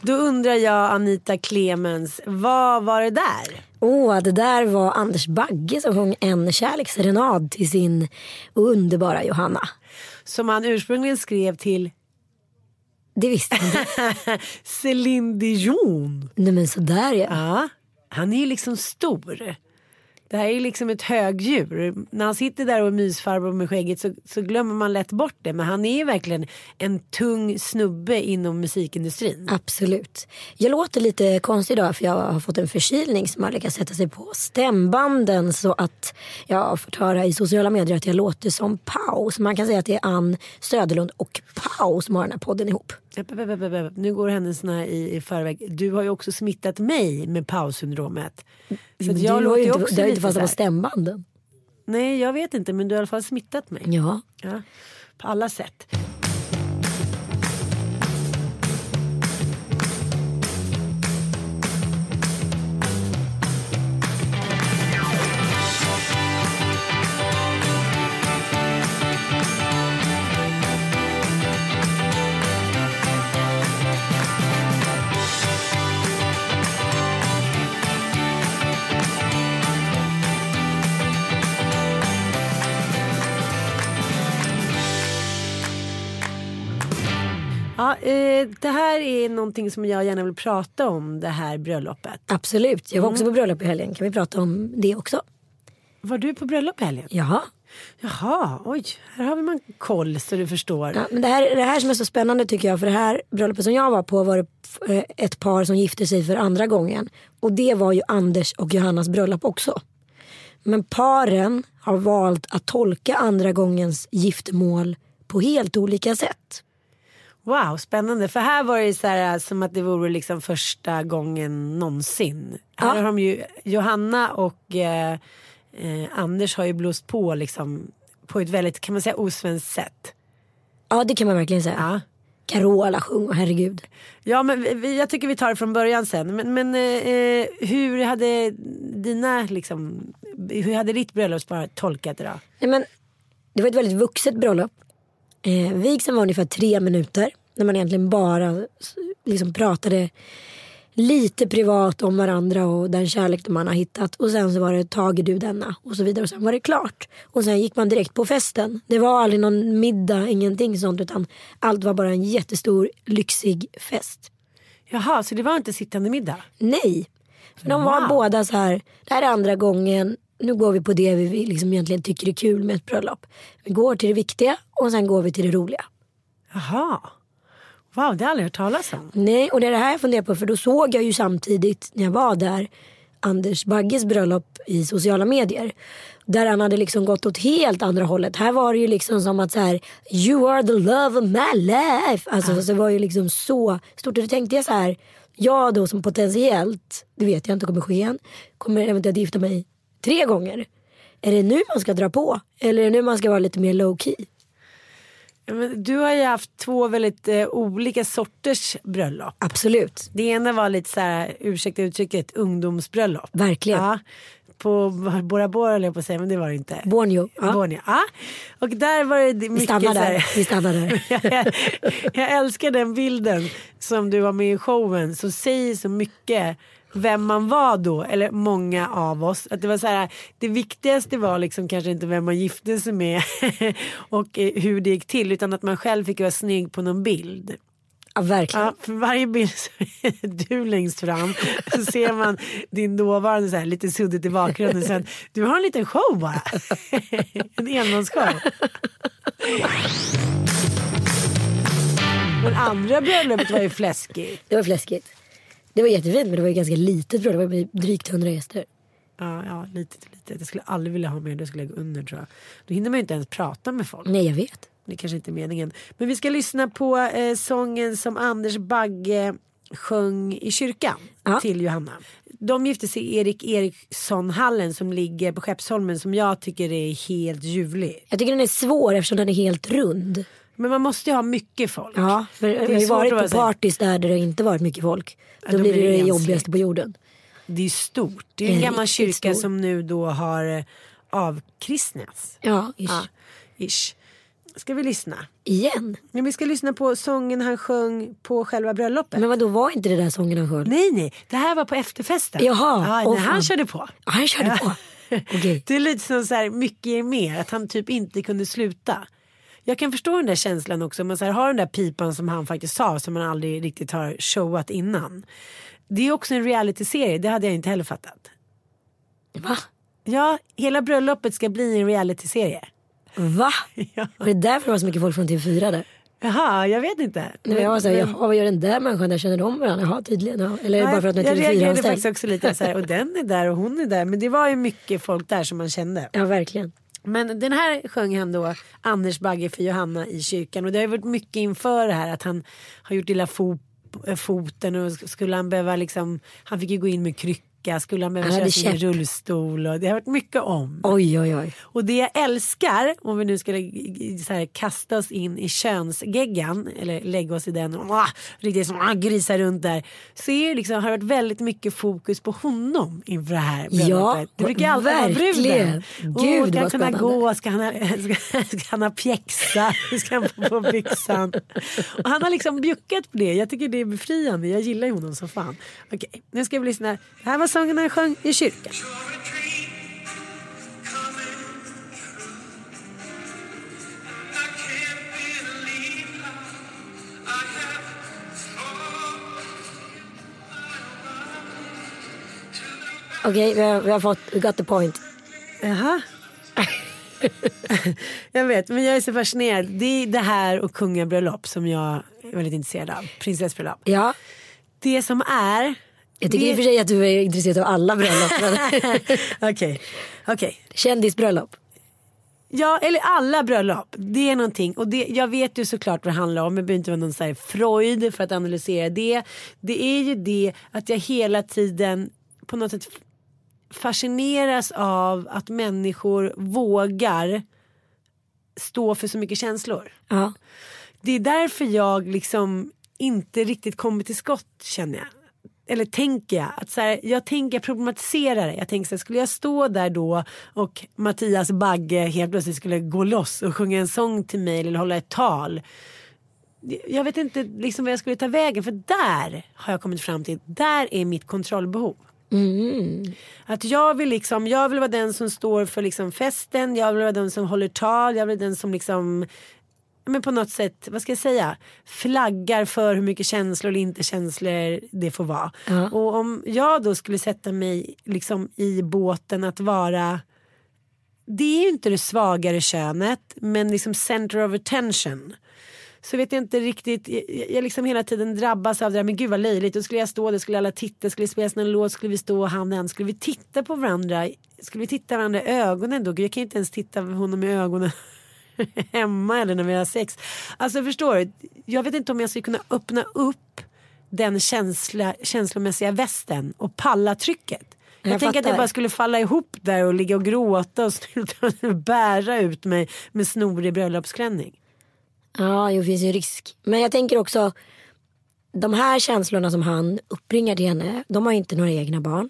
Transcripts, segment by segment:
Då undrar jag Anita Clemens, vad var det där? Åh, det där var Anders Bagge som sjöng en kärleksserenad till sin underbara Johanna. Som han ursprungligen skrev till Det visste jag inte. Céline Dion. Nej men sådär ja. Ja, han är ju liksom stor. Det här är liksom ett högdjur. När han sitter där och är mysfarbror med skägget så, så glömmer man lätt bort det. Men han är ju verkligen en tung snubbe inom musikindustrin. Absolut. Jag låter lite konstig idag för jag har fått en förkylning som har lyckats sätta sig på stämbanden så att jag har fått höra i sociala medier att jag låter som Pau. Så man kan säga att det är Ann Söderlund och Pau som har den här podden ihop. Nu går händelserna i, i förväg. Du har ju också smittat mig med paussyndromet. Så att jag låter ju inte, också det har inte fastnat på stämbanden. Nej, jag vet inte men du har i alla fall smittat mig. Ja. Ja, på alla sätt. Ja, eh, det här är någonting som jag gärna vill prata om, det här bröllopet. Absolut. Jag var Mm. också på bröllop i helgen. Kan vi prata om det också? Var du på bröllop i helgen? Jaha. Jaha, oj, här har man koll så du förstår. Ja, men det, här, det här som är så spännande tycker jag, för det här bröllopet som jag var på var det eh, ett par som gifte sig för andra gången. Och det var ju Anders och Johannas bröllop också. Men paren har valt att tolka andra gångens giftermål på helt olika sätt. Wow, spännande. För här var det så här, som att det vore liksom första gången någonsin. Här har de ju, Johanna och eh, eh, Anders har ju blåst på liksom på ett väldigt, kan man säga, osvenskt sätt. Ja det kan man verkligen säga. Ja. Carola sjunger, herregud. Ja men vi- vi, jag tycker vi tar det från början sen. Men, men eh, hur hade dina liksom, hur hade ditt bröllopspar tolkat det då? Nej, men, det var ett väldigt vuxet bröllop. Eh, vigseln var ungefär tre minuter. När man egentligen bara liksom pratade lite privat om varandra och den kärlek man har hittat. Och sen så var det tager du denna och så vidare. Och sen var det klart. Och sen gick man direkt på festen. Det var aldrig någon middag, ingenting sånt. Utan allt var bara en jättestor lyxig fest. Jaha, så det var inte sittande middag? Nej. För de var båda så här, det här är andra gången, nu går vi på det vi liksom egentligen tycker är kul med ett bröllop. Vi går till det viktiga och sen går vi till det roliga. Jaha. Wow, det har jag aldrig hört talas om. Nej, och det är det här jag funderar på för då såg jag ju samtidigt när jag var där Anders Bagges bröllop i sociala medier. Där han hade liksom gått åt helt andra hållet. Här var det ju liksom som att så här, you are the love of my life. Alltså så det var ju liksom så stort. Och då tänkte jag så här, jag då som potentiellt, det vet jag inte kommer ske igen, kommer eventuellt gifta mig tre gånger. Är det nu man ska dra på? Eller är det nu man ska vara lite mer low key? Ja, men du har ju haft två väldigt eh, olika sorters bröllop. Absolut. Det ena var lite så här, ursäkta uttrycket, ungdomsbröllop. Verkligen. Ja. på Bora Bora höll jag på att säga men det var det inte. Borneo. Ja. Borneo. Ja. Och där var det mycket Vi stannar här- där. Vi stannar där. jag, jag älskar den bilden som du har med i showen som säger så mycket vem man var då, eller många av oss. Att det, var så här, det viktigaste var liksom kanske inte vem man gifte sig med och eh, hur det gick till utan att man själv fick vara snygg på någon bild. Ja, verkligen. Ja, för varje bild så är du längst fram så ser man din dåvarande så här, lite suddigt i bakgrunden. Sen, du har en liten show bara. en enmansshow. Men andra bröllopet var ju fläskigt. Det var fläskigt. Det var jättefint men det var ju ganska litet bröllop. Det var drygt 100 gäster. Ja, ja, lite till lite. Jag skulle aldrig vilja ha mer, då skulle jag gå under tror jag. Då hinner man ju inte ens prata med folk. Nej jag vet. Det kanske inte är meningen. Men vi ska lyssna på eh, sången som Anders Bagge sjöng i kyrkan Ja. till Johanna. De gifte sig i Erik Eriksson-hallen som ligger på Skeppsholmen som jag tycker är helt ljuvlig. Jag tycker den är svår eftersom den är helt rund. Men man måste ju ha mycket folk. Ja, för jag har ju varit på partys där det inte varit mycket folk. Då, då blir det det jobbigaste på jorden. Det är stort. Det är en gammal kyrka stor. som nu då har eh, avkristnats. Ja, ish. Ja, ish. Ska vi lyssna? Igen. Men vi ska lyssna på sången han sjöng på själva bröllopet. Men vad då var inte det där sången han sjöng? Nej, nej, det här var på efterfesten. Jaha, ja, när han fan. körde på. Ja, han körde på. Okej. Det är lite som så här, mycket är mer, att han typ inte kunde sluta. Jag kan förstå den där känslan också, man så här, har den där pipan som han faktiskt sa som man aldrig riktigt har showat innan. Det är också en realityserie, det hade jag inte heller fattat. Va? Ja, hela bröllopet ska bli en realityserie. Va? Ja. Var det därför det var så mycket folk från TV4 där? Jaha, jag vet inte. Nej, jag var såhär, Men- jaha vad gör den där människan där? Känner de varandra? Jaha tydligen. Ja. Eller är det bara för att den är jag reagerade TV4-anställd? faktiskt också lite så här, och den är där och hon är där. Men det var ju mycket folk där som man kände. Ja verkligen. Men den här sjöng han då, Anders Bagge för Johanna i kyrkan. Och det har varit mycket inför det här att han har gjort illa fot foten och skulle han behöva liksom, han fick ju gå in med krycka, skulle han behöva köra sin rullstol och det har varit mycket om. Oj oj oj. Och det jag älskar, om vi nu skulle så här, kasta oss in i könsgeggan eller lägga oss i den och ah, riktigt som ah, grisa runt där. Så är det liksom, har det varit väldigt mycket fokus på honom inför det här Ja. Det brukar alltid vara verkligen. bruden. Gud, Åh, ska han kunna gå? Ska han, ha, ska, ska han ha pjäxa? Ska han få på byxan? Och han har liksom bjuckat på det. Jag tycker det är befriande. Jag gillar ju honom som fan. Okej, nu ska vi lyssna. Det här var sången han sjöng i kyrkan. Okej vi, har, vi har fått, we got the point. Jaha. jag vet, men jag är så fascinerad. Det är det här och kungabröllop som jag är väldigt intresserad av. Prinsessbröllop. Ja. Det som är... Jag tycker i och för sig att du är intresserad av alla bröllop. Okej, okej. Kändisbröllop. Ja, eller alla bröllop. Det är någonting. Och det, jag vet ju såklart vad det handlar om. Jag behöver inte vara någon så här Freud för att analysera det. Det är ju det att jag hela tiden på något sätt fascineras av att människor vågar stå för så mycket känslor. Ja. Det är därför jag liksom inte riktigt kommer till skott känner jag. Eller tänker jag. Att så här, jag tänker problematisera det. Jag tänker så här, skulle jag stå där då och Mattias Bagge helt plötsligt skulle gå loss och sjunga en sång till mig eller hålla ett tal. Jag vet inte liksom vad jag skulle ta vägen för där har jag kommit fram till, där är mitt kontrollbehov. Att jag vill liksom, jag vill vara den som står för liksom festen, jag vill vara den som håller tal, jag vill vara den som liksom men på något sätt, vad ska jag säga, flaggar för hur mycket känslor eller inte känslor det får vara. Ja. Och om jag då skulle sätta mig liksom i båten att vara det är ju inte det svagare könet men liksom center of attention. Så vet jag inte riktigt, jag, jag liksom hela tiden drabbas av det där, men gud vad löjligt, då skulle jag stå där, skulle alla titta, skulle det spelas en låt, skulle vi stå hand i hand, skulle vi titta på varandra, skulle vi titta varandra i ögonen då? Jag kan ju inte ens titta honom i ögonen hemma eller när vi har sex. Alltså förstår du, jag vet inte om jag skulle kunna öppna upp den känsla, känslomässiga västen och palla trycket. Jag, Jag tänker att jag bara skulle falla ihop där och ligga och gråta och sluta bära ut mig med snorig bröllopsklänning. Ja, jo, det finns ju risk. Men jag tänker också, de här känslorna som han uppbringar till henne, de har inte några egna barn.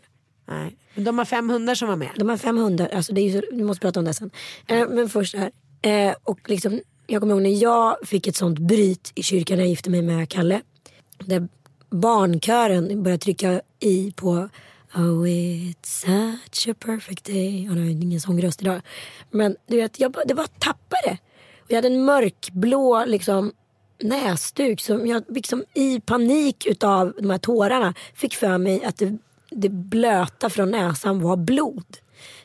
Nej. Men de har fem hundar som var med. De har fem hundar, alltså det är ju vi måste prata om det sen. Eh, men först här. Eh, och liksom, jag kommer ihåg när jag fick ett sånt bryt i kyrkan när jag gifte mig med Kalle. Där barnkören började trycka i på Oh it's such a perfect day. Han har ju ingen sångröst idag. Men du vet, jag det bara tappade. Och jag hade en mörkblå liksom, näsduk som jag liksom, i panik utav de här tårarna fick för mig att det, det blöta från näsan var blod.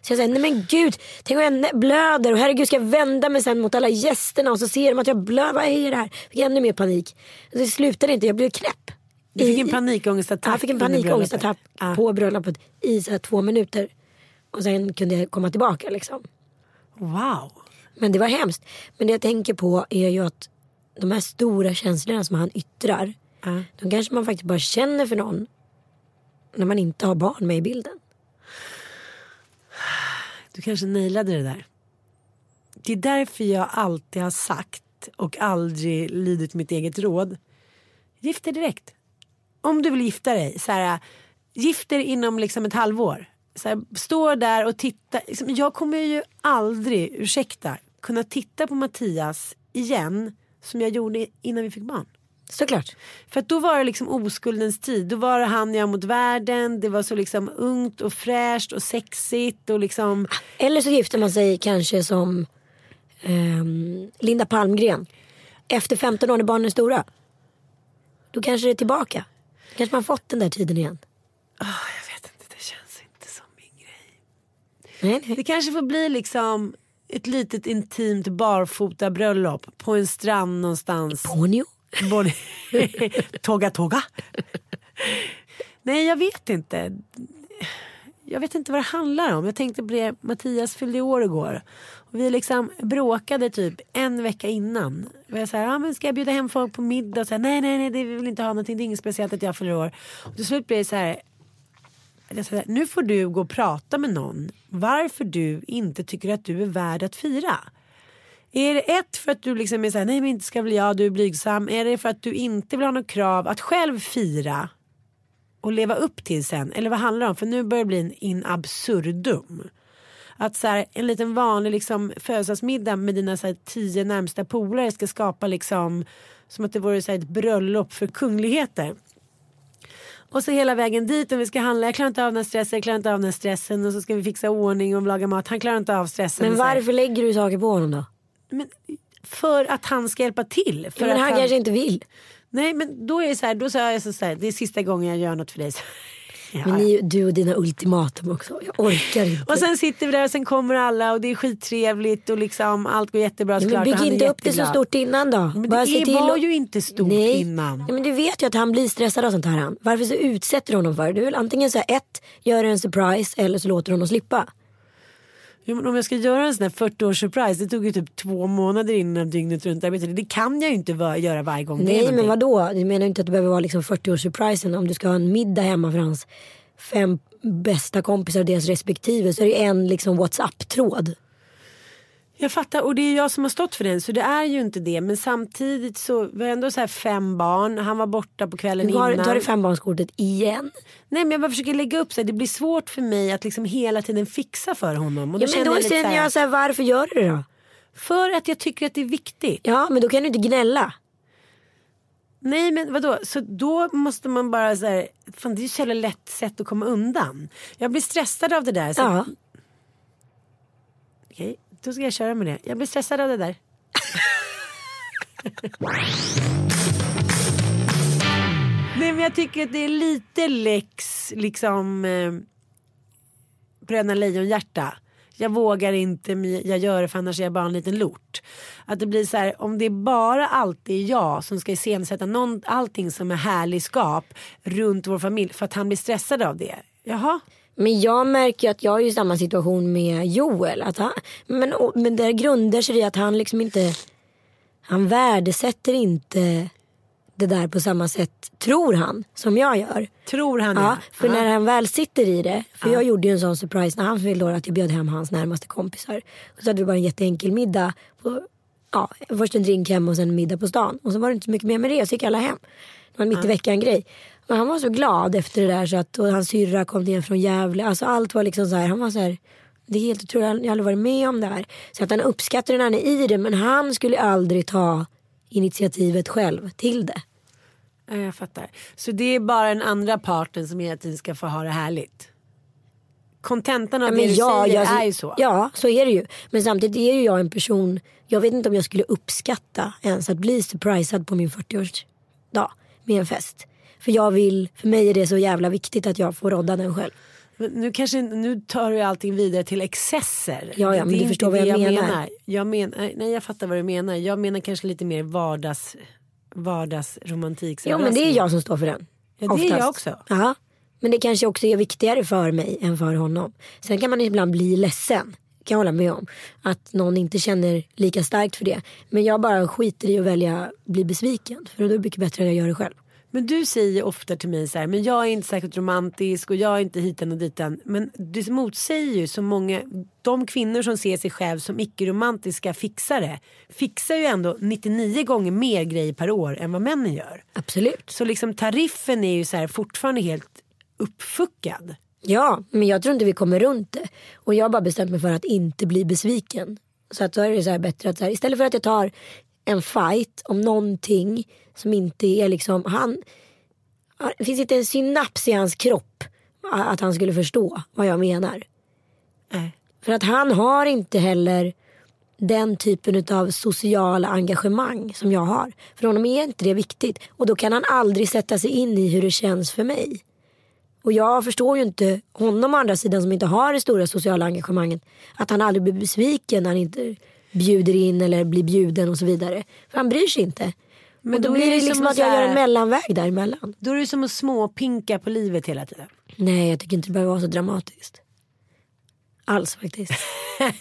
Så jag säger, nej men gud, tänk om jag blöder och herregud ska jag vända mig sen mot alla gästerna och så ser de att jag blöder, vad är det här? Fick ännu mer panik. Det slutade inte, jag blev knäpp. Du fick en panikångestattack Jag fick en panikångestattack. Ja. på bröllopet i så två minuter. Och sen kunde jag komma tillbaka liksom. Wow. Men det var hemskt. Men det jag tänker på är ju att de här stora känslorna som han yttrar. Ja. De kanske man faktiskt bara känner för någon. När man inte har barn med i bilden. Du kanske nailade det där. Det är därför jag alltid har sagt och aldrig lydit mitt eget råd. Gift dig direkt. Om du vill gifta dig, så här, gift dig inom liksom ett halvår. Så här, stå där och titta. Liksom, jag kommer ju aldrig, ursäkta, kunna titta på Mattias igen som jag gjorde innan vi fick barn. Såklart. För då var det liksom oskuldens tid. Då var det han jag mot världen. Det var så liksom ungt och fräscht och sexigt och liksom. Eller så gifter man sig kanske som ehm, Linda Palmgren. Efter 15 år när barnen är stora. Då kanske det är tillbaka. Då kanske man fått den där tiden igen. Ah, jag vet inte, det känns inte som min grej. Nej, nej. Det kanske får bli liksom ett litet intimt barfota bröllop på en strand någonstans. Ponyo. Både- tåga tåga. Nej jag vet inte. Jag vet inte vad det handlar om. Jag tänkte på det, Mattias fyllde år igår. Och vi liksom bråkade typ en vecka innan. Och jag sa, ah, men ska jag bjuda hem folk på middag? Och så här, nej, nej, nej, det vi vill inte ha någonting. Det är inget speciellt att jag fyller år. Och till slut blev det så här, jag sa så här, nu får du gå och prata med någon varför du inte tycker att du är värd att fira. Är det ett för att du liksom är såhär, nej men inte ska väl jag, du är blygsam. Är det för att du inte vill ha något krav att själv fira och leva upp till sen? Eller vad handlar det om? För nu börjar det bli en in absurdum. Att så här, en liten vanlig liksom, födelsedagsmiddag med dina så här, tio närmsta polare ska skapa liksom som att det vore så här, ett bröllop för kungligheter. Och så hela vägen dit och vi ska handla. Jag klarar inte av den här stressen, jag klarar inte av den här stressen. Och så ska vi fixa ordning och laga mat. Han klarar inte av stressen. Men varför lägger du saker på honom då? Men för att han ska hjälpa till. För men att han, kanske inte vill. Nej men då är det så här, då sa jag så här, det är sista gången jag gör något för dig. Ja. Men ni, du och dina ultimatum också. Jag orkar inte. Och sen sitter vi där och sen kommer alla och det är skittrevligt och liksom allt går jättebra Ja, men bygg och han inte upp det så jätteglad. stort innan då. Men Bara det till var att- ju inte stort Nej. innan. Ja, men du vet ju att han blir stressad av sånt här. Han. Varför så utsätter du honom för det? Du vill antingen säga ett, gör en surprise eller så låter du honom slippa. Jo, men om jag ska göra en sån här 40 års surprise, det tog ju typ två månader innan dygnet runt arbete. Det kan jag ju inte göra varje gång. Nej men vadå? Du menar ju inte att det behöver vara liksom 40-årssurprisen. Om du ska ha en middag hemma för hans fem bästa kompisar och deras respektive så är det ju en liksom WhatsApp-tråd. Jag fattar och det är jag som har stått för den så det är ju inte det. Men samtidigt så var jag ändå så här fem barn. Han var borta på kvällen Nu har, innan. du fembarnskortet igen. Nej men jag bara försöker lägga upp så här, det blir svårt för mig att liksom hela tiden fixa för honom. Och Ja, men då jag känner jag så här, varför gör du det då? För att jag tycker att det är viktigt. Ja men då kan du inte gnälla. Nej men vadå, så då måste man bara så här, fan det är ju så lätt sätt att komma undan. Jag blir stressad av det där. Så, Ja. Okej, då ska jag köra med det. Jag blir stressad av det där. Nej men jag tycker att det är lite lex liksom eh, Bröderna Lejonhjärta. Jag vågar inte, men jag gör det för annars är jag bara en liten lort. Att det blir så här, om det är bara alltid jag som ska iscensätta någon, allting som är härligskap runt vår familj för att han blir stressad av det. Jaha, Men jag märker ju att jag är i samma situation med Joel. Att han, men, men det grundar sig i att han liksom inte, han värdesätter inte det där på samma sätt, tror han, som jag gör. tror han Ja, för Ja. när han väl sitter i det. För jag gjorde ju en sån surprise när han fyllde år att jag bjöd hem hans närmaste kompisar. Och så hade vi bara en jätteenkel middag. På, ja, först en drink hem och sen en middag på stan. Och så var det inte så mycket mer med det. Så gick alla hem. Det var en mitt i veckan grej. Och han var så glad efter det där så att och hans syrra kom ner från Gävle. Alltså allt var liksom så här, han var så här det är helt otroligt, jag har aldrig varit med om det här. Så att han uppskattar när han är i det men han skulle aldrig ta initiativet själv till det. Ja, jag fattar. Så det är bara den andra parten som hela tiden ska få ha det härligt? Kontentan av Ja, det men du ja, säger jag- är ju så. Ja, så är det ju. Men samtidigt är ju jag en person, jag vet inte om jag skulle uppskatta ens att bli surprisad på min 40-årsdag med en fest. För jag vill, för mig är det så jävla viktigt att jag får rodda den själv. Men Nu, kanske, nu tar du allting vidare till excesser. Ja, ja, men Det du förstår vad det jag menar. Jag menar nej, jag fattar vad du menar. Jag menar kanske lite mer vardags, vardagsromantik. Jo men det är jag som står för den. Ja, det är jag också. Ja. Men det kanske också är viktigare för mig än för honom. Sen kan man ibland bli ledsen. Kan jag hålla med om. Att någon inte känner lika starkt för det. Men jag bara skiter i att välja bli besviken. För då är det mycket bättre att jag gör det själv. Men du säger ofta till mig så här, men jag är inte särskilt romantisk och jag är inte hiten och ditan. Men du motsäger ju så många, de kvinnor som ser sig själv som icke-romantiska fixare fixar ju ändå 99 gånger mer grejer per år än vad männen gör. Absolut. Så liksom tariffen är ju så här fortfarande helt uppfuckad. Ja, men jag tror inte vi kommer runt det. Och jag har bara bestämt mig för att inte bli besviken. Så att då är det så bättre att så här, istället för att jag tar en fight om någonting som inte är liksom, han, det finns inte en synaps i hans kropp att han skulle förstå vad jag menar. Nej. För att han har inte heller den typen av sociala engagemang som jag har. För honom är inte det viktigt. Och då kan han aldrig sätta sig in i hur det känns för mig. Och jag förstår ju inte honom å andra sidan som inte har det stora sociala engagemanget. Att han aldrig blir besviken när han inte bjuder in eller blir bjuden och så vidare. För han bryr sig inte. Men och då, då är blir det det som liksom att jag här- gör en mellanväg däremellan. Då är det som att småpinka på livet hela tiden. Nej jag tycker inte det behöver vara så dramatiskt. Alls faktiskt.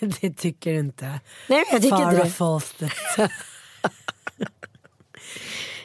det tycker du inte. Nej jag tycker inte Farah det. Fawcett.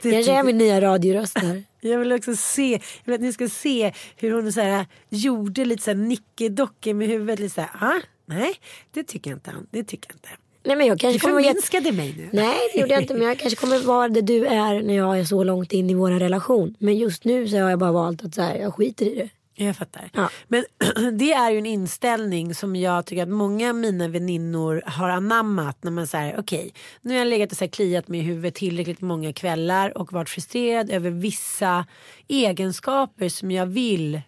Det kanske är min nya radioröst där. Jag vill också se, jag vill att ni ska se hur hon så här, gjorde lite så här nickedockor med huvudet. Lite så här, ah, nej det tycker jag inte. Det tycker jag inte. Nej men jag Du kanske kommer jätte... förminskade mig nu. Nej det gjorde jag inte men jag kanske kommer vara det du är när jag är så långt in i vår relation. Men just nu så har jag bara valt att så här, jag skiter i det. Jag fattar. Ja. Men det är ju en inställning som jag tycker att många av mina väninnor har anammat. När man säger okej, nu har jag legat och så här kliat mig i huvudet tillräckligt många kvällar och varit frustrerad över vissa egenskaper som jag vill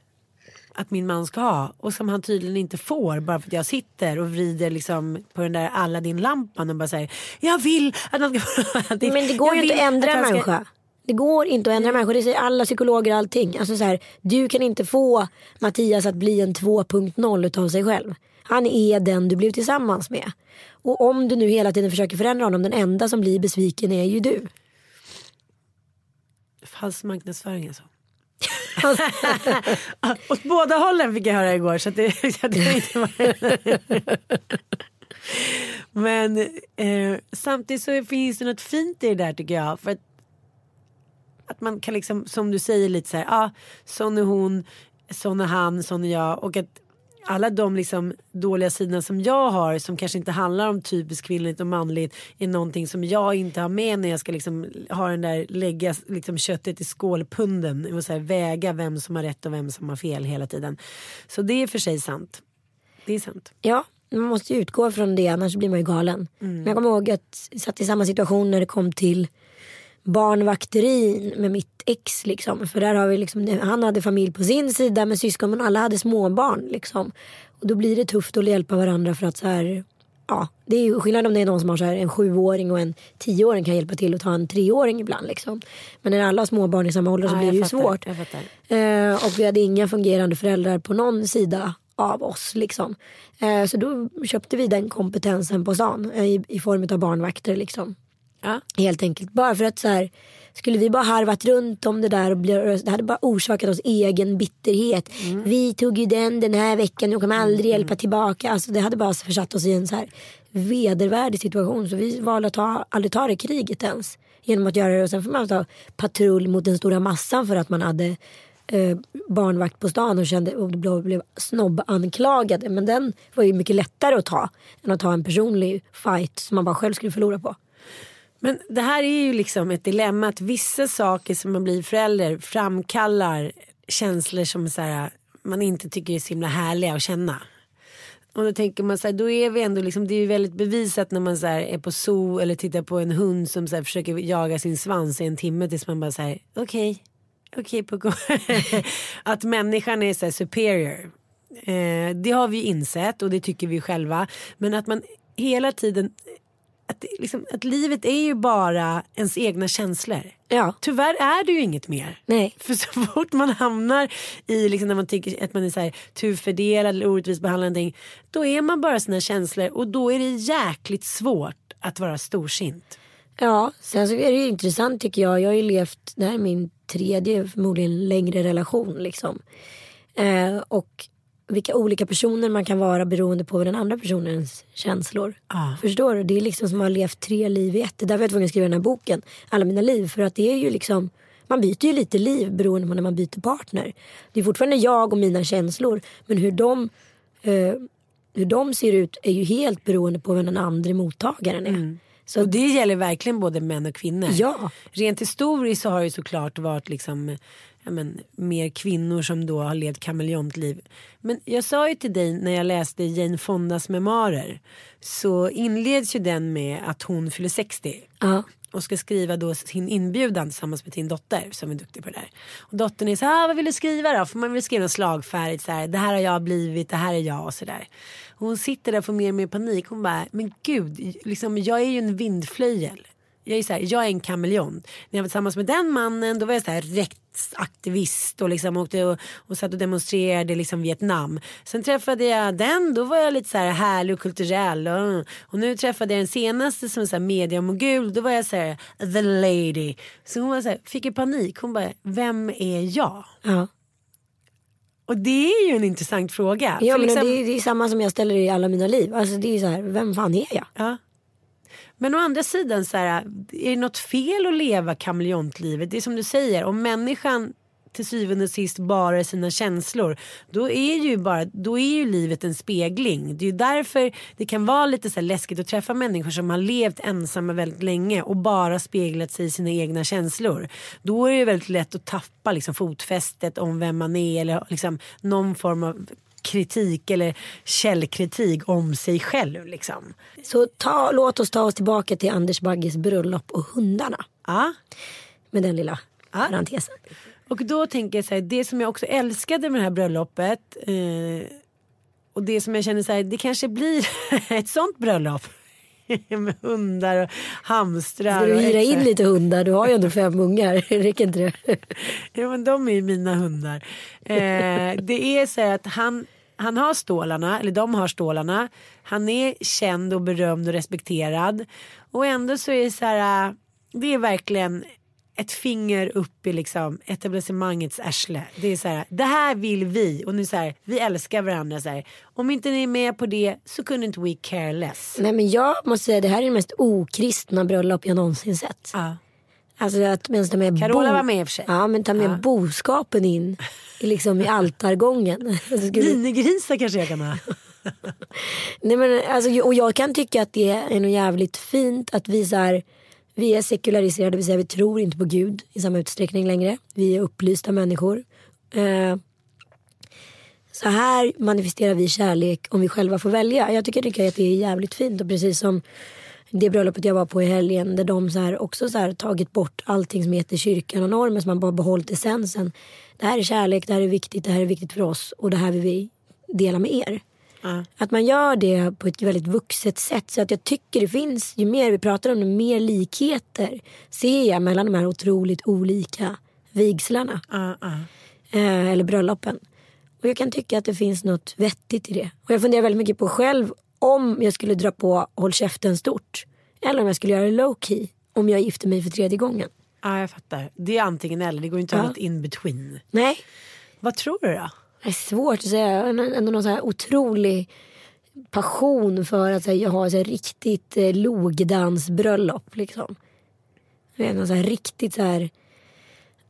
att min man ska ha och som han tydligen inte får bara för att jag sitter och vrider liksom på den där Aladdin-lampan och bara säger jag vill att han ska Men det går ju inte att ändra en ska- människa. Det går inte att ändra en människa. Det säger alla psykologer och allting. Alltså så här, du kan inte få Mattias att bli en 2.0 utav sig själv. Han är den du blev tillsammans med. Och om du nu hela tiden försöker förändra honom, den enda som blir besviken är ju du. Falsk marknadsföring alltså. Åt båda hållen fick jag höra igår så det, så det inte. Men eh, samtidigt så finns det något fint i det där tycker jag. För att, att man kan liksom som du säger lite så här, ah, sån är hon, sån är han, sån är jag. Och att alla de liksom dåliga sidorna som jag har som kanske inte handlar om typiskt kvinnligt och manligt är någonting som jag inte har med när jag ska liksom ha den där lägga liksom köttet i skålpunden och så här, väga vem som har rätt och vem som har fel hela tiden. Så det är för sig sant. Det är sant. Ja, man måste ju utgå från det annars blir man ju galen. Men jag kommer ihåg att jag satt i samma situation när det kom till barnvakterin med mitt ex. Liksom. För där har vi liksom, han hade familj på sin sida med syskon men alla hade småbarn. Liksom. Och då blir det tufft att hjälpa varandra för att så här, ja, det är ju skillnad om det är någon som har så här, en sjuåring och en tioåring kan hjälpa till att ta en treåring ibland. Liksom. Men när alla har småbarn i samma ålder så Ja, blir det ju fattar, svårt. Eh, och vi hade inga fungerande föräldrar på någon sida av oss. Liksom. Eh, så då köpte vi den kompetensen på stan eh, i, i form av barnvakter. Liksom. Ja. Helt enkelt. Bara för att så här, skulle vi bara harvat runt om det där och det hade bara orsakat oss egen bitterhet. Vi tog ju den den här veckan och kommer aldrig hjälpa tillbaka. Alltså, det hade bara försatt oss i en så här vedervärdig situation. Så vi valde att ta, aldrig ta det kriget ens. Genom att göra det och sen får man ta patrull mot den stora massan för att man hade eh, barnvakt på stan och kände och blev, blev snobbanklagade. Men den var ju mycket lättare att ta än att ta en personlig fight som man bara själv skulle förlora på. Men det här är ju liksom ett dilemma att vissa saker som man blir förälder framkallar känslor som så här, man inte tycker är så himla härliga att känna. Och då tänker man så här, då är vi ändå liksom, det är ju väldigt bevisat när man så här, är på zoo eller tittar på en hund som så här, försöker jaga sin svans i en timme tills man bara säger okej, okej Pucko. att människan är så här superior. Eh, det har vi insett och det tycker vi själva. Men att man hela tiden att, liksom, att livet är ju bara ens egna känslor. Ja. Tyvärr är det ju inget mer. Nej. För så fort man hamnar i liksom, när man tycker att man är så här, turfördelad eller orättvist behandlad någonting, då är man bara sina känslor och då är det jäkligt svårt att vara storsint. Ja, sen så är det ju intressant tycker jag. Jag har ju levt, det här är min tredje förmodligen längre relation liksom. Eh, och vilka olika personer man kan vara beroende på den andra personens känslor. Ah. Förstår du? Det är liksom som att ha levt tre liv i ett. Det är därför jag tvungen att skriva den här boken, Alla mina liv. För att det är ju liksom, man byter ju lite liv beroende på när man byter partner. Det är fortfarande jag och mina känslor. Men hur de, eh, hur de ser ut är ju helt beroende på vem den andra mottagaren är. Så Och det gäller verkligen både män och kvinnor. Ja. Rent historiskt så har det såklart varit liksom ja, men, mer kvinnor som då har levt kameleontliv. Men jag sa ju till dig när jag läste Jane Fondas memoarer så inleds ju den med att hon fyller 60 ja. och ska skriva då sin inbjudan tillsammans med sin dotter som är duktig på det där. Och dottern är så här, ah, vad vill du skriva då? För man vill skriva en slagfärg, så här, det här har jag blivit, det här är jag och sådär. Hon sitter där och får mer och mer panik. Hon bara, men gud, liksom, jag är ju en vindflöjel. Jag är, så här, jag är en kameleont. När jag var tillsammans med den mannen då var jag så här rättsaktivist och liksom åkte och, och satt och demonstrerade liksom Vietnam. Sen träffade jag den, då var jag lite så här härlig och kulturell. Och, och nu träffade jag den senaste som är så här mediamogul, då var jag så här the lady. Så hon var så här, fick ju panik. Hon bara, vem är jag? ja. Och det är ju en intressant fråga. Ja men liksom- det, är, det är samma som jag ställer i alla mina liv. Alltså det är så här, vem fan är jag? Ja. Men å andra sidan så här, är det något fel att leva kameleontlivet? Det är som du säger, om människan till syvende och sist bara är sina känslor. Då är ju, bara, då är ju livet en spegling. Det är ju därför det kan vara lite så här läskigt att träffa människor som har levt ensamma väldigt länge och bara speglat sig i sina egna känslor. Då är det väldigt lätt att tappa liksom, fotfästet om vem man är eller liksom, någon form av kritik eller källkritik om sig själv. Liksom. Så ta, låt oss ta oss tillbaka till Anders Bagges bröllop och hundarna. Ja. Med den lilla Ja. parentesen. Och då tänker jag så här, det som jag också älskade med det här bröllopet eh, och det som jag känner så här, det kanske blir ett sånt bröllop. med hundar och hamstrar. Ska du hyra in lite hundar? Du har ju ändå fem ungar. Räcker inte det? Ja men de är ju mina hundar. Eh, det är så här att han, han har stålarna, eller de har stålarna. Han är känd och berömd och respekterad. Och ändå så är det så här, äh, det är verkligen ett finger upp i liksom etablissemangets arsle. Det är så här, det här vill vi och nu så här, vi älskar varandra så här. Om inte ni är med på det så kunde inte we care less. Nej men jag måste säga det här är det mest okristna bröllop jag någonsin sett. Ja. Alltså att men ta med Carola var med i och för sig. Ja men ta med Ja. boskapen in i, liksom, i altargången. Alltså, skulle- Linegrisar kanske jag kan ha. Nej, men, alltså, och jag kan tycka att det är något jävligt fint att vi så här, vi är sekulariserade, det vill säga vi tror inte på Gud i samma utsträckning längre. Vi är upplysta människor. Eh, så här manifesterar vi kärlek om vi själva får välja. Jag tycker, tycker att det är jävligt fint och precis som det bröllopet jag var på i helgen där de så här också så här tagit bort allting som heter kyrkan och normen som man bara behållit essensen. Det här är kärlek, det här är viktigt, det här är viktigt för oss och det här vill vi dela med er. Att man gör det på ett väldigt vuxet sätt. Så att jag tycker det finns, ju mer vi pratar om det, mer likheter ser jag mellan de här otroligt olika vigslarna. Ja. Eh, eller bröllopen. Och jag kan tycka att det finns något vettigt i det. Och jag funderar väldigt mycket på själv om jag skulle dra på Håll käften stort. Eller om jag skulle göra det low key. Om jag gifter mig för tredje gången. Ja, jag fattar. Det är antingen eller. Det går inte att Ja. ha något in between. Nej, Vad tror du då? Det är svårt att säga. Jag har ändå någon så här otrolig passion för att här, så här, riktigt eh, logdansbröllop. Liksom. Någon så här, riktigt så här,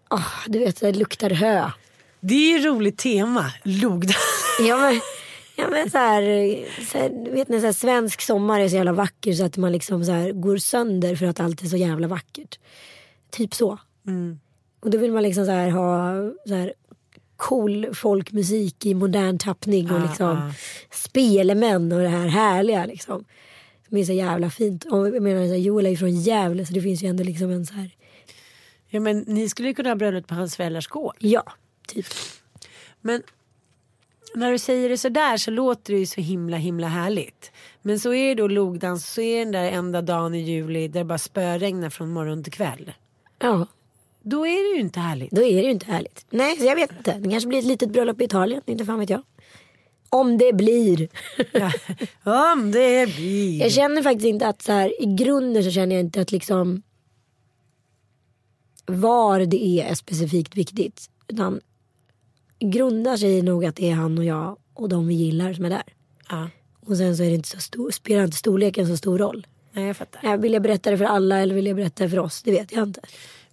ah, du vet, här, luktar hö. Det är ju ett roligt tema. Logdans. Ja, men, Ja men så här, så här, vet ni, så här, svensk sommar är så jävla vacker så att man liksom så här, går sönder för att allt är så jävla vackert. Typ så. Och då vill man liksom så här, ha så cool folkmusik i modern tappning och liksom spelemän och det här härliga liksom. Som är så jävla fint. Och jag menar, så här, Joel är ju från Gävle så det finns ju ändå liksom en så här, Ja, men ni skulle ju kunna ha bröllop på hans föräldrars gård. ja, typ. Men när du säger det så där så låter det ju så himla himla härligt. Men så är det då logdans, så är den där enda dagen i juli där det bara spöregnar från morgon till kväll. Ja, Då är det ju inte härligt. då är det ju inte härligt. Nej, så jag vet inte. Det kanske blir ett litet bröllop i Italien, inte fan vet jag. Om det blir. Om det blir. Jag känner faktiskt inte att så här, i grunden så känner jag inte att liksom var det är är specifikt viktigt. Utan grundar sig nog att det är han och jag och de vi gillar som är där. Ja. Och sen så är det inte så stor, spelar inte storleken så stor roll. Nej, jag fattar. Ja, vill jag berätta det för alla eller vill jag berätta det för oss? Det vet jag inte.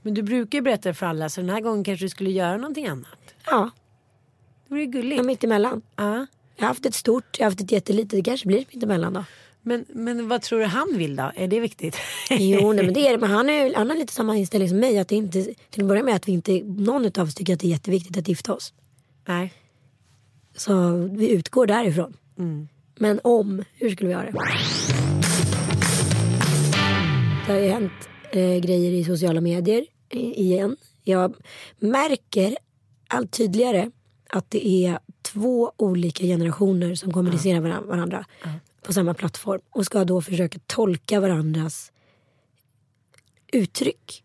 Men du brukar ju berätta det för alla så den här gången kanske du skulle göra någonting annat. Ja, Det vore ju gulligt. är mitt emellan. Ja. Jag har haft ett stort, jag har haft ett jättelitet. Det kanske blir mitt emellan då. Men, men vad tror du han vill då? Är det viktigt? Jo, nej, men det är det. Men han, är, han har lite samma inställning som mig. Att det inte, till att börja med att vi inte, någon av oss tycker att det är jätteviktigt att gifta oss. Nej. Så vi utgår därifrån. Men om, hur skulle vi göra det? Det har ju hänt eh, grejer i sociala medier igen. Jag märker allt tydligare att det är två olika generationer som kommunicerar varan- varandra på samma plattform och ska då försöka tolka varandras uttryck.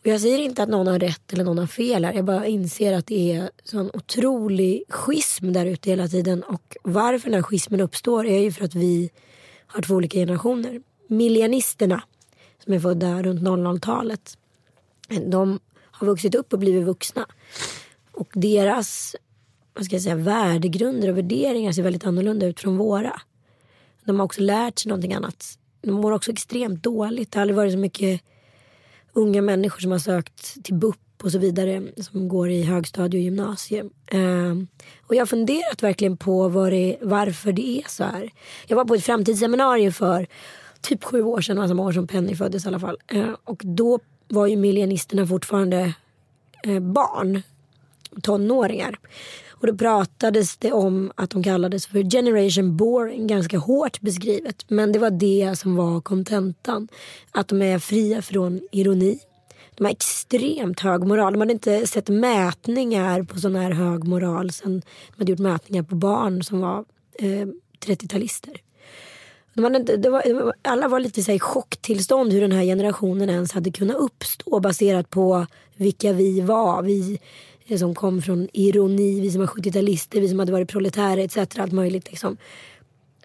Och jag säger inte att någon har rätt eller någon har fel här. Jag bara inser att det är sån otrolig schism där ute hela tiden. Och varför den här schismen uppstår är ju för att vi har två olika generationer. Millennisterna som är födda runt 00-talet. De har vuxit upp och blivit vuxna. Och deras vad ska jag säga, värdegrunder och värderingar ser väldigt annorlunda ut från våra. De har också lärt sig någonting annat. De mår också extremt dåligt. Det har aldrig varit så mycket unga människor som har sökt till BUP och så vidare som går i högstadie och gymnasium. Ehm, och jag har funderat verkligen på var det, varför det är så här. Jag var på ett framtidsseminarium för typ sju år sedan, alltså samma år som Penny föddes i alla fall. Ehm, och då var ju miljonisterna fortfarande eh, barn, tonåringar. Och då pratades det om att de kallades för generation boring, ganska hårt beskrivet. Men det var det som var kontentan. Att de är fria från ironi. De har extremt hög moral. De hade inte sett mätningar på sån här hög moral sen de hade gjort mätningar på barn som var eh, 30-talister. Inte, det var, alla var lite i chocktillstånd hur den här generationen ens hade kunnat uppstå baserat på vilka vi var. Vi eh, som kom från ironi, vi som var 70-talister, vi som hade varit proletärer etc. Allt möjligt liksom.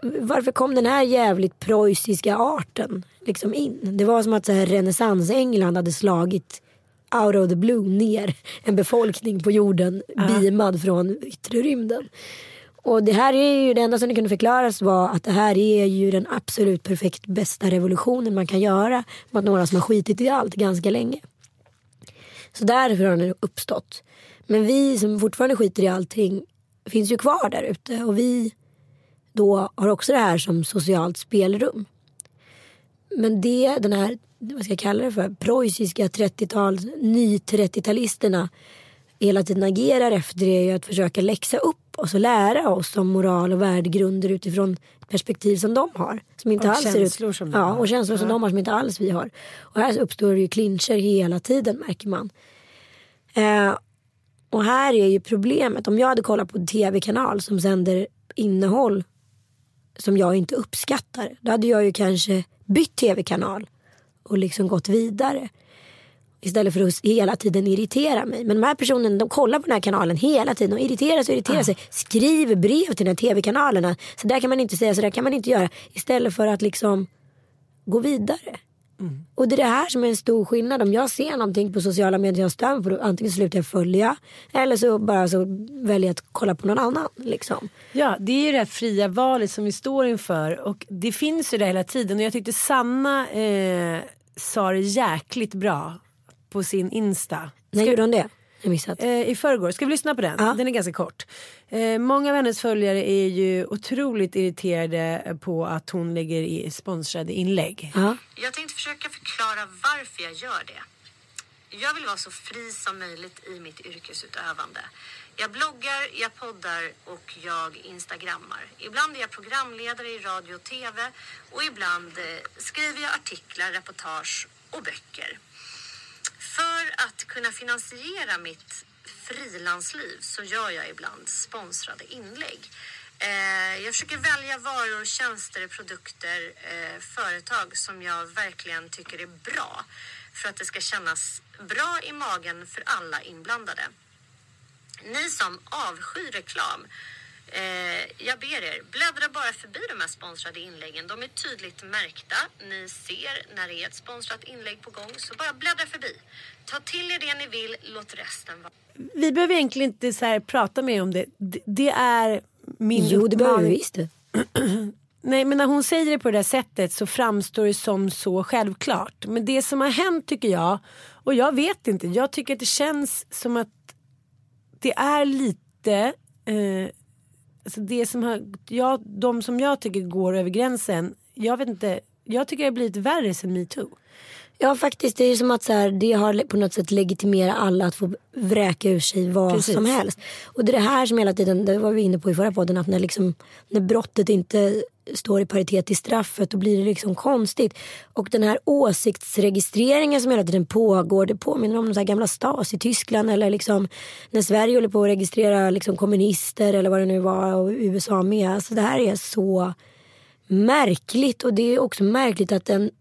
Varför kom den här jävligt preussiska arten liksom in? Det var som att renässans-England hade slagit out of the blue ner en befolkning på jorden beamad från yttre rymden. Och det här är ju det enda som det kunde förklaras var att det här är ju den absolut perfekt bästa revolutionen man kan göra mot några som har skitit i allt ganska länge. Så därför har den uppstått. Men vi som fortfarande skiter i allting finns ju kvar där ute och vi då har också det här som socialt spelrum. Men det, den här, vad ska jag kalla det för, preussiska 30-tals, ny-30-talisterna hela tiden agerar efter är ju att försöka läxa upp oss och lära oss om moral och värdegrunder utifrån perspektiv som de har. Som inte Och alls ser ut, känslor som de ja, har. och känslor som de har som inte alls vi har. Och här uppstår det ju clincher hela tiden märker man. Eh, och här är ju problemet, om jag hade kollat på en tv-kanal som sänder innehåll som jag inte uppskattar. Då hade jag ju kanske bytt tv-kanal och liksom gått vidare. Istället för att hela tiden irritera mig. Men de här personerna de kollar på den här kanalen hela tiden och irriterar sig och irriterar sig. Skriver brev till den här tv-kanalerna. Så där kan man inte säga, så där kan man inte göra. Istället för att liksom gå vidare. Och det är det här som är en stor skillnad. Om jag ser någonting på sociala medier jag stör mig på, då antingen slutar jag följa eller så bara så väljer jag att kolla på någon annan. Liksom. Ja, det är ju det här fria valet som vi står inför och det finns ju där hela tiden och jag tyckte Sanna eh, sa det jäkligt bra på sin Insta. När gjorde hon det? Jag missat. Eh, I förrgår. Ska vi lyssna på den? Ja. Den är ganska kort. Eh, många av hennes följare är ju otroligt irriterade på att hon lägger i sponsrade inlägg. Ja. Jag tänkte försöka förklara varför jag gör det. Jag vill vara så fri som möjligt i mitt yrkesutövande. Jag bloggar, jag poddar och jag instagrammar. Ibland är jag programledare i radio och tv och ibland eh, skriver jag artiklar, reportage och böcker. För att kunna finansiera mitt frilansliv så gör jag ibland sponsrade inlägg. Eh, jag försöker välja varor, tjänster, produkter, eh, företag som jag verkligen tycker är bra för att det ska kännas bra i magen för alla inblandade. Ni som avskyr reklam, eh, jag ber er, bläddra bara förbi de här sponsrade inläggen. De är tydligt märkta. Ni ser när det är ett sponsrat inlägg på gång, så bara bläddra förbi. Ta till er det ni vill, låt resten vara. Vi behöver egentligen inte så här prata mer om det. Det, det är min Jo det behöver vi visst. Nej men när hon säger det på det där sättet så framstår det som så självklart. Men det som har hänt tycker jag, och jag vet inte, jag tycker att det känns som att det är lite, eh, alltså det som har, jag, de som jag tycker går över gränsen, jag vet inte, jag tycker det har blivit värre sen metoo. Ja faktiskt det är som att så här, det har på något sätt legitimerat alla att få vräka ur sig vad Precis. som helst. Och det är det här som hela tiden, det var vi inne på i förra podden, att när, liksom, när brottet inte står i paritet till straffet då blir det liksom konstigt. Och den här åsiktsregistreringen som hela tiden pågår det påminner om de så här gamla Stas i Tyskland eller liksom när Sverige håller på att registrera liksom kommunister eller vad det nu var och USA med. Alltså det här är så märkligt och det är också märkligt att en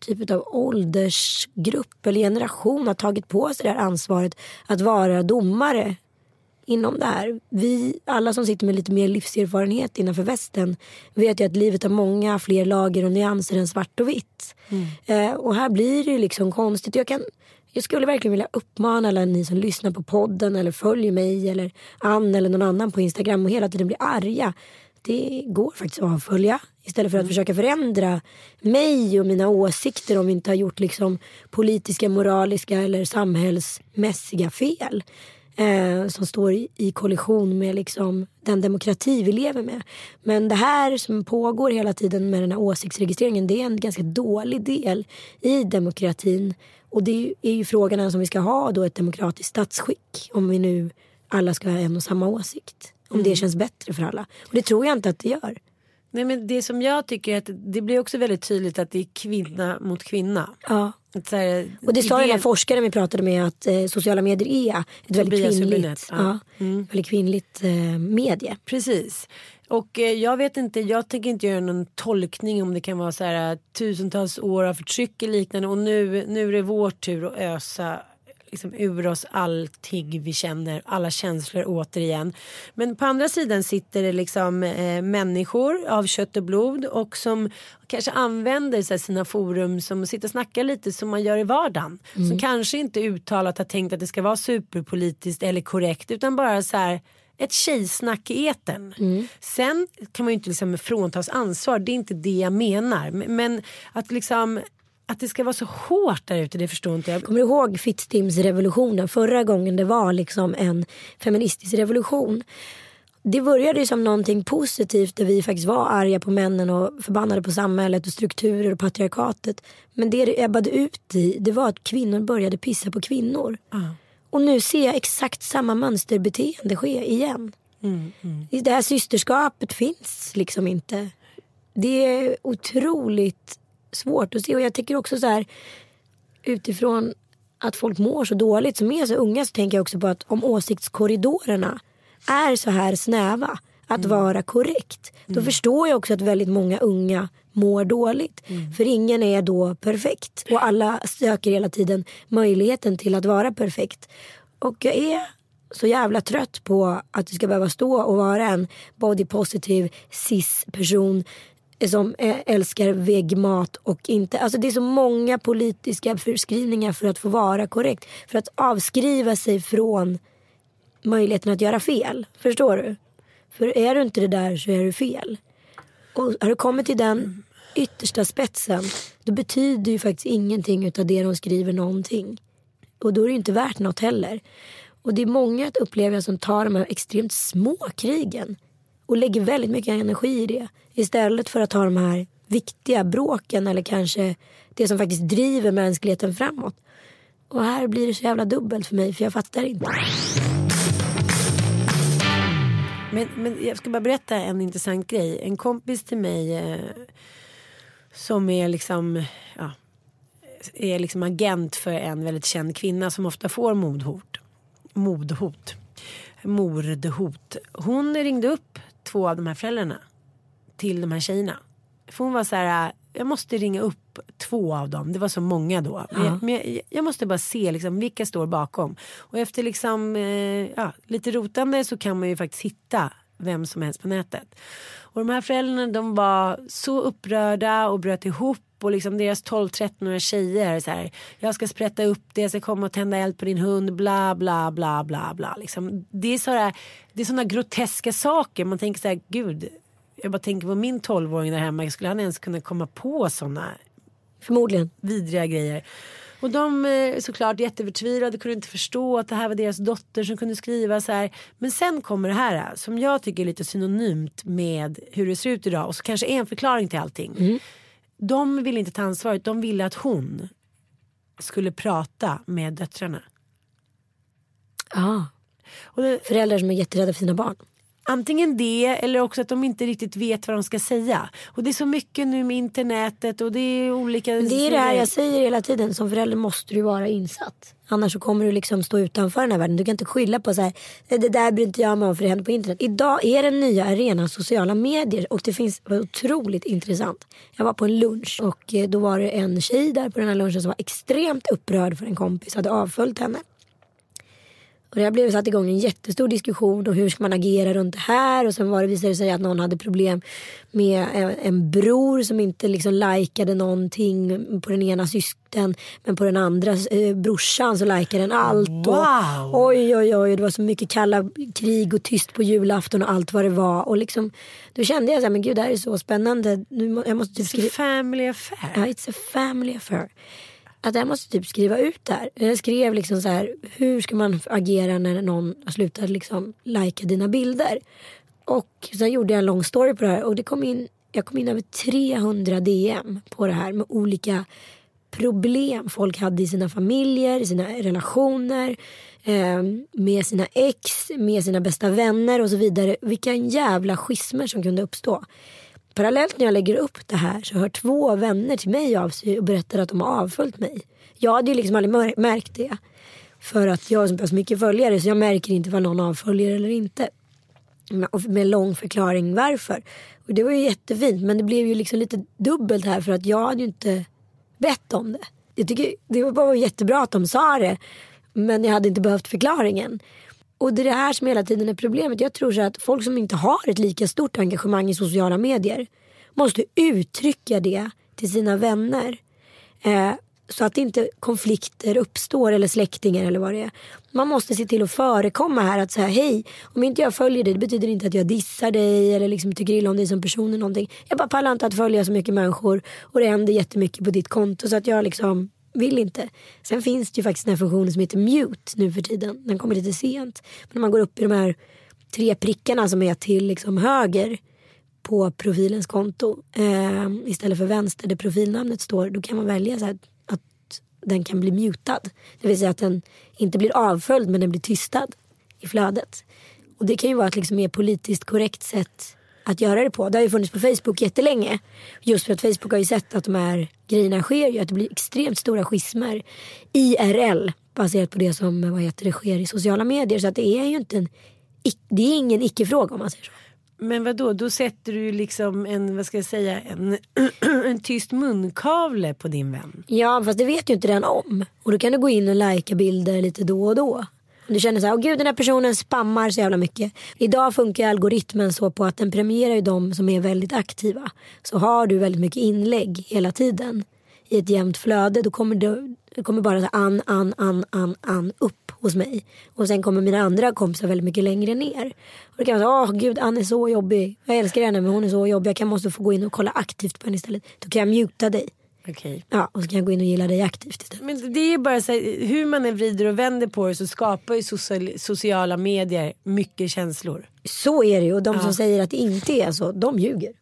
typ av åldersgrupp eller generation har tagit på sig det här ansvaret att vara domare inom det här. Vi, alla som sitter med lite mer livserfarenhet innanför västen vet ju att livet har många fler lager och nyanser än svart och vitt. Eh, och här blir det ju liksom konstigt. Jag, kan, jag skulle verkligen vilja uppmana alla ni som lyssnar på podden eller följer mig eller Ann eller någon annan på Instagram och hela tiden blir arga. Det går faktiskt att avfölja istället för att försöka förändra mig och mina åsikter om vi inte har gjort liksom politiska, moraliska eller samhällsmässiga fel eh, som står i, i kollision med liksom den demokrati vi lever med. Men det här som pågår hela tiden med den här åsiktsregistreringen det är en ganska dålig del i demokratin. Och det är ju frågan som vi ska ha då ett demokratiskt statsskick om vi nu alla ska ha en och samma åsikt. Om det känns bättre för alla. Och det tror jag inte att det gör. Nej men det som jag tycker är att det blir också väldigt tydligt att det är kvinna mot kvinna. Ja. Här, Och det sa den här forskaren vi pratade med att eh, sociala medier är ett väldigt Tobias kvinnligt, Hübinette, ja. Mm. ja. väldigt kvinnligt eh, medie. Precis. Och eh, jag vet inte, jag tänker inte göra någon tolkning om det kan vara så här tusentals år av förtryck eller liknande och nu, nu är det vår tur att ösa liksom ur oss allting vi känner, alla känslor återigen. Men på andra sidan sitter det liksom eh, människor av kött och blod och som kanske använder här, sina forum som sitta och snacka lite som man gör i vardagen. Som kanske inte uttalat har tänkt att det ska vara superpolitiskt eller korrekt utan bara så här ett tjejsnack i etern. Sen kan man ju inte liksom fråntas ansvar, det är inte det jag menar. Men att liksom att det ska vara så hårt där ute, det förstår inte jag. Kommer du ihåg Fittstimsrevolutionen? Förra gången det var liksom en feministisk revolution. Det började ju som någonting positivt där vi faktiskt var arga på männen och förbannade på samhället och strukturer och patriarkatet. Men det det ebbade ut i det var att kvinnor började pissa på kvinnor. Och nu ser jag exakt samma mönsterbeteende ske igen. Det här systerskapet finns liksom inte. Det är otroligt svårt att se. Och jag tycker också så här utifrån att folk mår så dåligt som är så unga så tänker jag också på att om åsiktskorridorerna är så här snäva att vara korrekt då förstår jag också att väldigt många unga mår dåligt. För ingen är då perfekt. Och alla söker hela tiden möjligheten till att vara perfekt. Och jag är så jävla trött på att du ska behöva stå och vara en body positive cis person som eh, älskar vegmat och inte, alltså det är så många politiska förskrivningar för att få vara korrekt. För att avskriva sig från möjligheten att göra fel. Förstår du? För är du inte det där så är du fel. Och har du kommit till den yttersta spetsen då betyder ju faktiskt ingenting utav det de skriver någonting. Och då är det ju inte värt något heller. Och det är många upplever jag som tar de här extremt små krigen och lägger väldigt mycket energi i det. Istället för att ha de här viktiga bråken eller kanske det som faktiskt driver mänskligheten framåt. Och här blir det så jävla dubbelt för mig för jag fattar inte. Men, men jag ska bara berätta en intressant grej. En kompis till mig eh, som är liksom, ja, är liksom agent för en väldigt känd kvinna som ofta får mordhot. Mordhot. Mordhot. Hon ringde upp två av de här föräldrarna till de här tjejerna. För hon var så här, jag måste ringa upp två av dem. Det var så många då. Men, jag, men jag, jag, måste bara se liksom, vilka står bakom. Och efter liksom, eh, ja, lite rotande så kan man ju faktiskt hitta vem som helst på nätet. Och de här föräldrarna de var så upprörda och bröt ihop och liksom deras 12-13-åriga tjejer så här, jag ska sprätta upp det, jag ska komma och tända eld på din hund, bla bla bla bla bla. Liksom. Det är sådana det är såna groteska saker, man tänker så här, gud, jag bara tänker på min 12-åring där hemma, skulle han ens kunna komma på sådana Förmodligen. vidriga grejer. Och de eh, såklart jätteförtvivlade, kunde inte förstå att det här var deras dotter som kunde skriva så här. Men sen kommer det här som jag tycker är lite synonymt med hur det ser ut idag och så kanske är en förklaring till allting. Mm. De ville inte ta ansvaret, de ville att hon skulle prata med döttrarna. Ja. Det, Föräldrar som är jätterädda för sina barn. Antingen det eller också att de inte riktigt vet vad de ska säga. Och det är så mycket nu med internetet och det är olika... Men det är det här jag säger hela tiden. Som förälder måste du vara insatt. Annars så kommer du liksom stå utanför den här världen. Du kan inte skylla på så här. Det där bryr inte jag mig om för det händer på internet. Idag är den nya arenan sociala medier. Och det finns otroligt intressant. Jag var på en lunch och eh, då var det en tjej där på den här lunchen som var extremt upprörd för en kompis hade avföljt henne. Och det har blivit satt igång en jättestor diskussion och hur ska man agera runt det här. Och sen var det visade det sig att någon hade problem med en, en bror som inte liksom likade någonting på den ena systern. Men på den andra eh, brorsan så likade den allt. Wow. Och, oj oj oj det var så mycket kalla krig och tyst på julafton och allt vad det var. Och liksom, då kände jag så här, men gud det här är så spännande. Nu, jag måste typ It's a skriva... family affair. Ja, it's a family affair. Att jag måste typ skriva ut det här. Jag skrev liksom så här, hur ska man agera när någon har slutat liksom lajka dina bilder? Och sen gjorde jag en lång story på det här och det kom in, jag kom in över 300 DM på det här med olika problem folk hade i sina familjer, i sina relationer, eh, med sina ex, med sina bästa vänner och så vidare. Vilka jävla schismer som kunde uppstå. Parallellt när jag lägger upp det här så hör två vänner till mig av sig och berättar att de har avföljt mig. Jag hade ju liksom aldrig märkt det. För att jag har så mycket följare så jag märker inte vad någon avföljer eller inte. Med, med lång förklaring varför. Och det var ju jättefint men det blev ju liksom lite dubbelt här för att jag hade ju inte bett om det. Jag tycker det var bara jättebra att de sa det. Men jag hade inte behövt förklaringen. Och det är det här som hela tiden är problemet. Jag tror så att folk som inte har ett lika stort engagemang i sociala medier måste uttrycka det till sina vänner. Eh, så att inte konflikter uppstår eller släktingar eller vad det är. Man måste se till att förekomma här att säga hej, om inte jag följer dig det betyder inte att jag dissar dig eller liksom tycker illa om dig som person eller någonting. Jag bara pallar inte att följa så mycket människor och det händer jättemycket på ditt konto så att jag liksom vill inte. Sen finns det ju faktiskt den här funktionen som heter mute nu för tiden. Den kommer lite sent. Men när man går upp i de här tre prickarna som är till liksom höger på profilens konto eh, istället för vänster där profilnamnet står. Då kan man välja så här att den kan bli mutad. Det vill säga att den inte blir avföljd men den blir tystad i flödet. Och det kan ju vara ett liksom mer politiskt korrekt sätt att göra det på. Det har ju funnits på Facebook jättelänge. Just för att Facebook har ju sett att de här grejerna sker ju. Att det blir extremt stora schismer IRL baserat på det som vad heter det, sker i sociala medier. Så att det är ju inte en, det är ingen icke-fråga om man säger så. Men vad då? Då sätter du liksom en, vad ska jag säga, en, en tyst munkavle på din vän. Ja fast det vet ju inte den om. Och då kan du gå in och lajka bilder lite då och då. Du känner så här, åh gud den här personen spammar så jävla mycket. Idag funkar algoritmen så på att den premierar ju de som är väldigt aktiva. Så har du väldigt mycket inlägg hela tiden i ett jämnt flöde då kommer det, det kommer bara så an, an, an, an, an upp hos mig. Och sen kommer mina andra kompisar väldigt mycket längre ner. Och då kan man säga, åh gud Ann är så jobbig. Jag älskar henne men hon är så jobbig. Jag kan måste få gå in och kolla aktivt på henne istället. Då kan jag muta dig. Okej. Ja, och så kan jag gå in och gilla dig aktivt istället. Men det är bara så här, hur man än vrider och vänder på det så skapar ju social, sociala medier mycket känslor. Så är det ju och de som säger att det inte är så, de ljuger.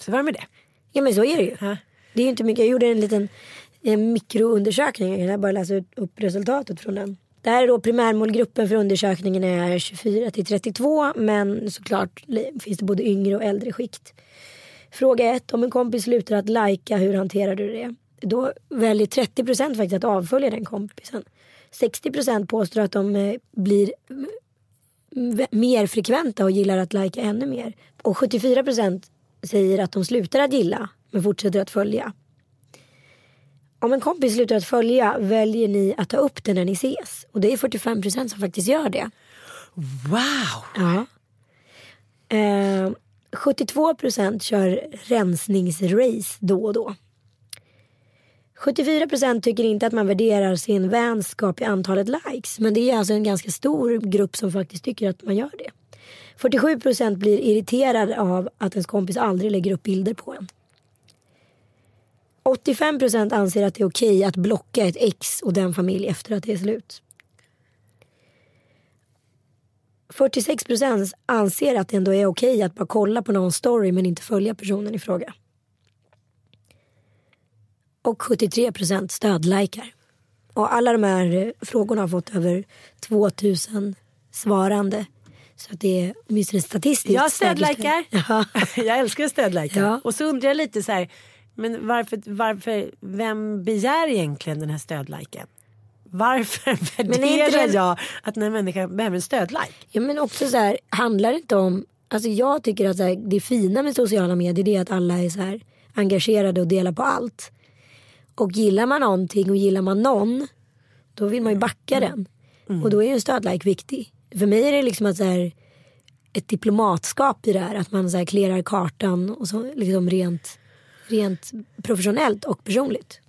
Så var med det. Ja men så är det ju. Ja. Det är ju inte mycket. Jag gjorde en liten en mikroundersökning. Jag kan bara läsa ut- upp resultatet från den. Det här är då primärmålgruppen för undersökningen är 24 till 32 men såklart li- finns det både yngre och äldre skikt. Fråga 1. Om en kompis slutar att lajka, hur hanterar du det? Då väljer 30% faktiskt att avfölja den kompisen. 60% påstår att de eh, blir v- mer frekventa och gillar att lajka ännu mer. Och 74% säger att de slutar att gilla men fortsätter att följa. Om en kompis slutar att följa väljer ni att ta upp det när ni ses. Och det är 45% som faktiskt gör det. Wow! Ja. Eh, 72% kör rensningsrace då och då. 74% tycker inte att man värderar sin vänskap i antalet likes. Men det är alltså en ganska stor grupp som faktiskt tycker att man gör det. 47% blir irriterad av att ens kompis aldrig lägger upp bilder på en. 85% anser att det är okej att blocka ett ex och den familj efter att det är slut. 46% anser att det ändå är okej att bara kolla på någon story men inte följa personen i fråga. Och 73% stödlikar. Och alla de här eh, frågorna har fått över 2000 svarande. Så att det är åtminstone statistiskt Jag stödlikar. Ja. jag älskar att stödlajka. Ja. Och så undrar jag lite så här, men varför, varför, vem begär egentligen den här stödliken? Varför värderar det- jag att den här människan behöver en stödlike? Ja men också så här, handlar det inte om, alltså jag tycker att här, det fina med sociala medier det är att alla är så här engagerade och delar på allt. Och gillar man någonting och gillar man någon, då vill man ju backa den. Och då är ju en stödlike viktig. För mig är det liksom att så här, ett diplomatskap i det här, att man så här clearar kartan och så liksom rent, rent professionellt och personligt.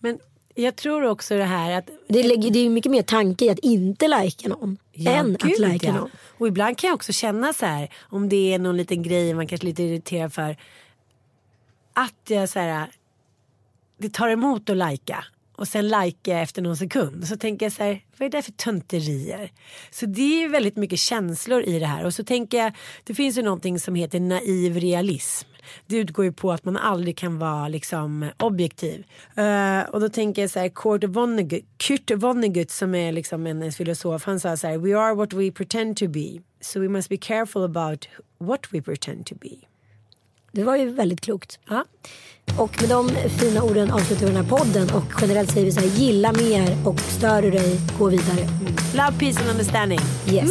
Men jag tror också det här att Det, lägger, det är mycket mer tanke i att inte lajka någon än att gud, lajka ja. någon. Och ibland kan jag också känna så här om det är någon liten grej man kanske är lite irriterad för. Att jag så här. Det tar emot att lajka. Och sen lajka efter någon sekund. Så tänker jag så här. Vad är det för tönterier? Så det är väldigt mycket känslor i det här. Och så tänker jag. Det finns ju någonting som heter naiv realism. Det utgår ju på att man aldrig kan vara liksom objektiv. Uh, och då tänker jag så här, Kurt Vonnegut, Kurt Vonnegut som är liksom en filosof, han sa så här, we are what we pretend to be. So we must be careful about what we pretend to be. Det var ju väldigt klokt. Ja. Och med de fina orden avslutar vi den här podden och generellt säger vi så här, gilla mer och stör du dig, gå vidare. Love, peace and understanding. Yes.